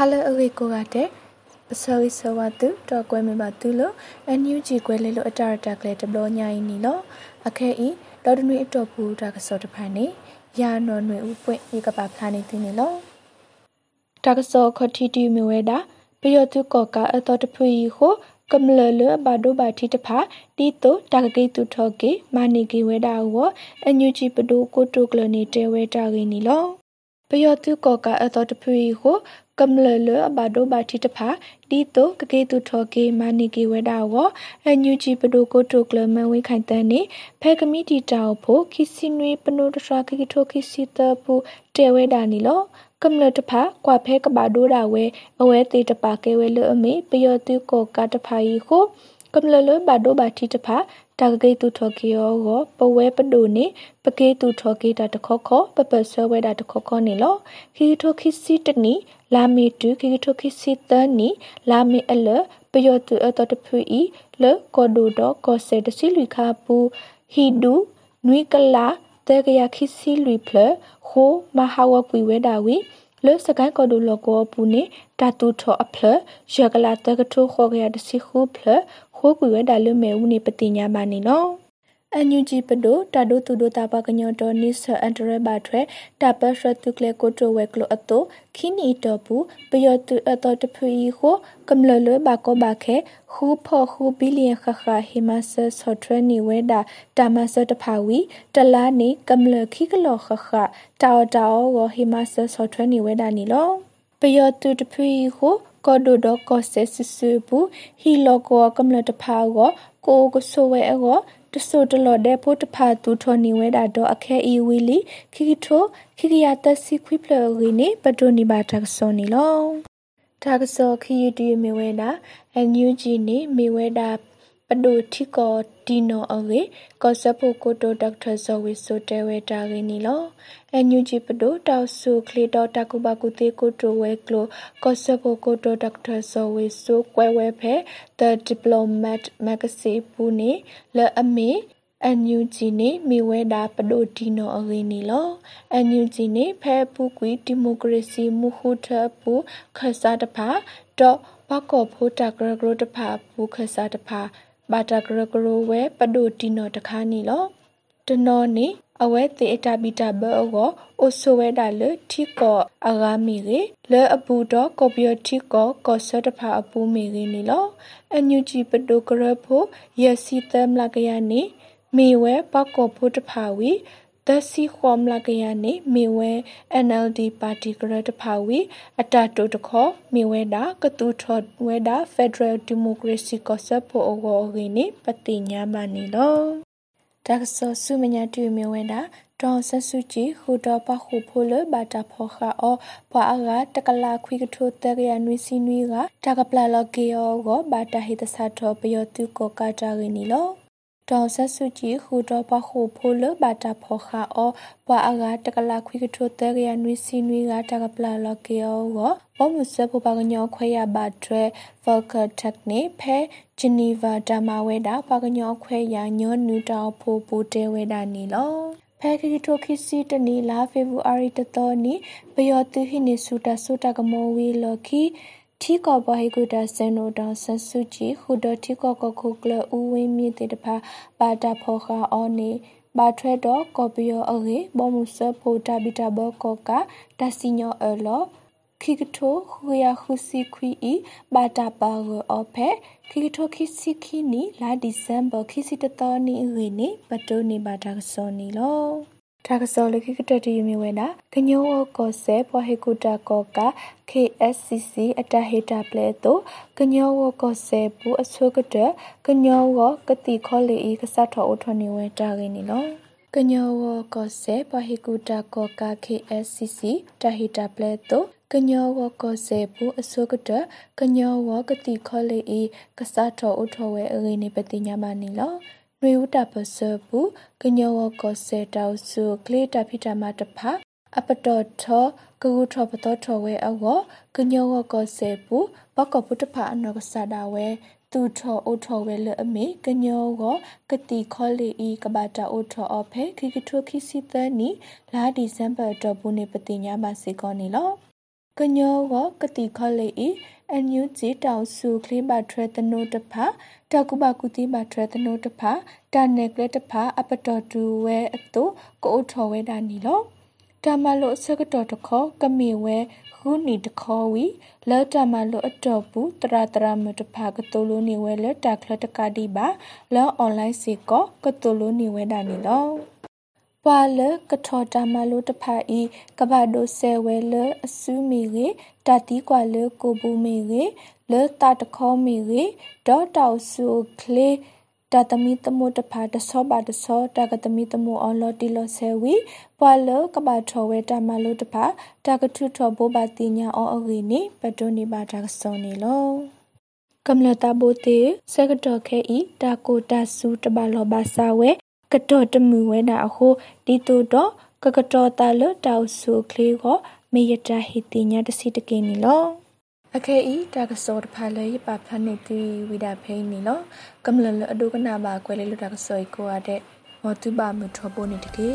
ဟာလအဝေကိုကတဲ့ပစောဝိဆဝတုတော့ကွဲမပါသူလို့အန်ယူဂျီကွဲလေလို့အတာရတာကလေးတဘလို့ညာရင်နီလို့အခဲဤဒေါ်ဒနွေအတော့ပူတာကစောတဖာနေရာနော်နွေဥပွင့်ဧကပါဖလာနေသိနေလို့တာကစောခတီတီမြဝဲတာပယောတုကောကအတော်တဖွေကိုကမ္လလဘာဒိုဘာတီတဖာတီတိုတာကကေတူထောကေမာနီကေဝဲတာဝအညူချီပဒိုကိုတိုကလနေတဲဝဲတာကေနီလော ပယောတုကောကအတော်တဖွေကိုကမ္လလဘာဒိုဘာတီတဖာတီတိုကကေတူထောကေမာနီကေဝဲတာဝအညူချီပဒိုကိုတိုကလမဝဲခိုင်တန်နေဖဲကမီတီတောက်ဖို့ခီစီနွေပနိုတရာကေထိုခီစီတပူတဲဝဲတာနီလောကမ္လတဖာကွာဖဲကဘာဒိုရာဝဲအဝဲတေတပါကဲဝဲလအမေပယောတုကောကတဖာဤကိုကမ္လလဘာဒိုဘာတီတဖာ တာဂေတုထောကေယောကိုပဝဲပဒိုနေပကေတုထောကေတာတခောခောပပဆွဲဝဲတာတခောခောနေလောခီထိုခိစီတနီလာမီတူခီထိုခိစီတနီလာမီအလပယောတုအတတဖွီလေကောဒိုတော့ကောဆေတစီလူခါပူဟီဒူနွိကလာတေကရခိစီလူဖလခိုမဟာဝကွေဝဲတာဝီ လေစကန်ကဒူလောကောပူနေတာတူထောအဖလရကလာတကထိုခောကရတစီခုဖလခိုကွေဝဲတာလွမဲဦးနေပတိညာပါနေနော် အန်ယူဂျီပဒိုတာဒိုတူဒိုတာပကညောတော်နိဆအန်တရဘထွဲတာပရတုကလေကိုတိုဝဲကလိုအတိုခီနီတော်ဘူးပယောတူအတော်တဖူီကိုကမ္လလွဲဘာကောဘာခဲခူဖောခူဘီလီယံခခဟီမဆာဆော့ထရနီဝဲတာတာမဆတဖာဝီတလာနေကမ္လခိကလောခခတာတာဝဟီမဆာဆော့ထရနီဝဲတာနီလောပယောတူတဖူီကိုကောဒိုဒကောဆေဆဆူဘူးဟီလောကောကမ္လတဖာကိုကိုကဆိုဝဲအော တဆိုတလော်တဲ့ဖို့တဖာတူထော်နေဝဲတာတော့အခဲအီဝီလီခိခိထိုခိခိယာတစီခွိဖလရီနေပတိုနီဘာတက်ဆောနီလောတာကစောခီယူတီမီဝဲတာအန်ယူဂျီနေမီဝဲတာ ပဒိုတီကောဒီနိုအဝေကောဆပ်ဖို့ကိုတိုဒေါက်တာဇော်ဝီဆိုတဲဝဲတာရင်းနီလောအန်ယူဂျီပဒိုတောက်ဆူခလီတော်တကူဘကူတေကိုတိုဝဲကလိုကောဆပ်ဖို့ကိုတိုဒေါက်တာဇော်ဝီဆိုကွဲဝဲဖဲ The Diplomat Magazine ပူနေလအမေအန်ယူဂျီနေမိဝဲတာပဒိုဒီနိုအရင်းနီလောအန်ယူဂျီနေဖဲပူကွီဒီမိုကရေစီမူခုထပူခဆာတဖာတော့ဘကောဖိုတာဂရဂရတဖာပူခဆာတဖာ ဘာတာဂရဂရဝဲပဒိုတီနော်တခါနီလောတနော်နီအဝဲတေအတာဘီတာဘောကိုအိုဆိုဝဲတာလေထီကောအဂါမီရေလေအပူတော့ကော်ပီယထီကောကောဆတ်တဖာအပူမီရေနီလောအညူချီပဒိုဂရဖိုယစီတမ်လာကရနီမီဝဲပကောဖိုတဖာဝီ တစီခွမ်လာကရနေမေဝဲ NLD ပါတီကရတဖာဝီအတာတိုတခောမေဝဲတာကတူထော်ဝဲတာ Federal Democracy ကောဆပ်ဖို့အောဂိနေပတိညာမနီလောတက္ကဆဆုမညာတူမေဝဲတာတောင်ဆက်စုကြည်ဟူတော်ပခုဖိုလဘာတာဖောခါအောပွာအကတကလာခွိကထိုတဲရနွီစီနွီကတကပလာလကေယောကိုဘာတာဟိတဆာထောပယောတုကိုကာတာရင်းနီလော တောင်ဆက်စုကြည်ဟူတော့ပခုဖိုလဘာတာဖောခါအောပွာအကတကလာခွိကထိုတဲရနွီစီနွီကတကပလာလကေယောကိုဘောမှုစပပကညောခွဲရပါထွဲဗော်ကာတက်နေဖဲဂျနီဗာဒါမာဝဲတာပကညောခွဲရညောနူတောင်ဖိုပူတဲဝဲတာနီလောဖဲခီတိုခီစီတနီလာဖေဗူအာရီတတော်နီဘယောတူဟိနေဆူတာဆူတာကမောဝီလော်ခီ ထီကောဘဟိကုတာစန်နိုတောင်ဆဆုချီခုဒထီကောကခုကလဥဝင်းမြင့်တဲ့တဖာပါတာဖောခါအောနေဘာထွဲတော့ကော်ပီယောအရေဘောမှုဆဖိုတာဘီတာဘောကောကတစီညောအလောခိကထိုခူယာခုစီခွီဤဘာတာပါရောအဖေခိကထိုခိစီခီနီလာဒီဇမ်ဘာခိစီတတော်နီဝေနေပတိုနေဘာတာစောနီလော တာကစောလခိကတတီမီဝဲနာကညောကောဆေပွားဟေကူတာကောက KSCC အတဟေတာပလဲတော့ကညောကောဆေပူအဆွကတကညောကတိခောလီဤကစားထောအထွန်နေဝဲတာရင်းနီလောကညောကောဆေပွားဟေကူတာကောက KSCC တဟေတာပလဲတော့ကညောဝကောစေပူအစုကတကညောဝကတိခောလေဤကစားထောအထောဝဲအရင်းနေပတိညာမနီလော နွေဥတာပစပူကညောဝကောစေတောက်စုကလေတာဖိတာမတဖအပတော်ထောကကူထောပတော်ထောဝဲအောကညောဝကောစေပူဘကပုတဖအနောကဆာဒါဝဲသူထောအိုထောဝဲလအမေကညောကိုကတိခေါ်လီဤကဘာတာအိုထောအဖေခိကထုခိစီသနီလာဒီဇမ်ဘာတော့ဘူးနေပတိညာမစေကောနီလော ကညောကကတိခလေဤအန်ယူဂျီတောင်စုခလေးပါထရတနိုတဖာတကုပကုတိပါထရတနိုတဖာတာနေကလက်တဖာအပတော်တူဝဲအတုကိုထော်ဝဲတာနီလောတာမလို့ဆကတော်တခေါ်ကမေဝဲခုနီတခေါ်ဝီလောတာမလို့အတော်ဘူးတရာတရာမတဖာကတိုလိုနေဝဲလက်တာခလတကတိပါလောအွန်လိုင်းစေကောကတိုလိုနေဝဲတာနီလော ပွာလကထောတာမလို့တဖာဤကဘာဒိုဆဲဝဲလအစုမီရေတတိကွာလကိုဘူးမီရေလောတာတခေါ်မီရေဒေါတောက်ဆူကလေးတာတမီတမိုတဖာတဆောပါတဆောတာကတမီတမိုအော်လော်တီလောဆဲဝီပွာလကဘာထောဝဲတာမလို့တဖာတာကထုထောဘောပါတိညာအော်အဂီနီပတိုနီပါတာကစောနေလောကမ္လတာဘိုတေစကတော်ခဲဤတာကိုတာစုတပါလောပါစာဝဲ ကတော်တမှုဝဲနာအဟိုဒီတူတော့ကကတော်တာလတောက်ဆုကလေးကိုမေယတာဟိတိညာတစီတကင်းနီလောအခဲဤတာကစောတဖာလေပဖန်နေတီဝိဒဖိနီလောကမ္လလအဒုကနာပါကွဲလေလတာကစောကိုရတဲ့မောတုပါမထဘောနေတကေ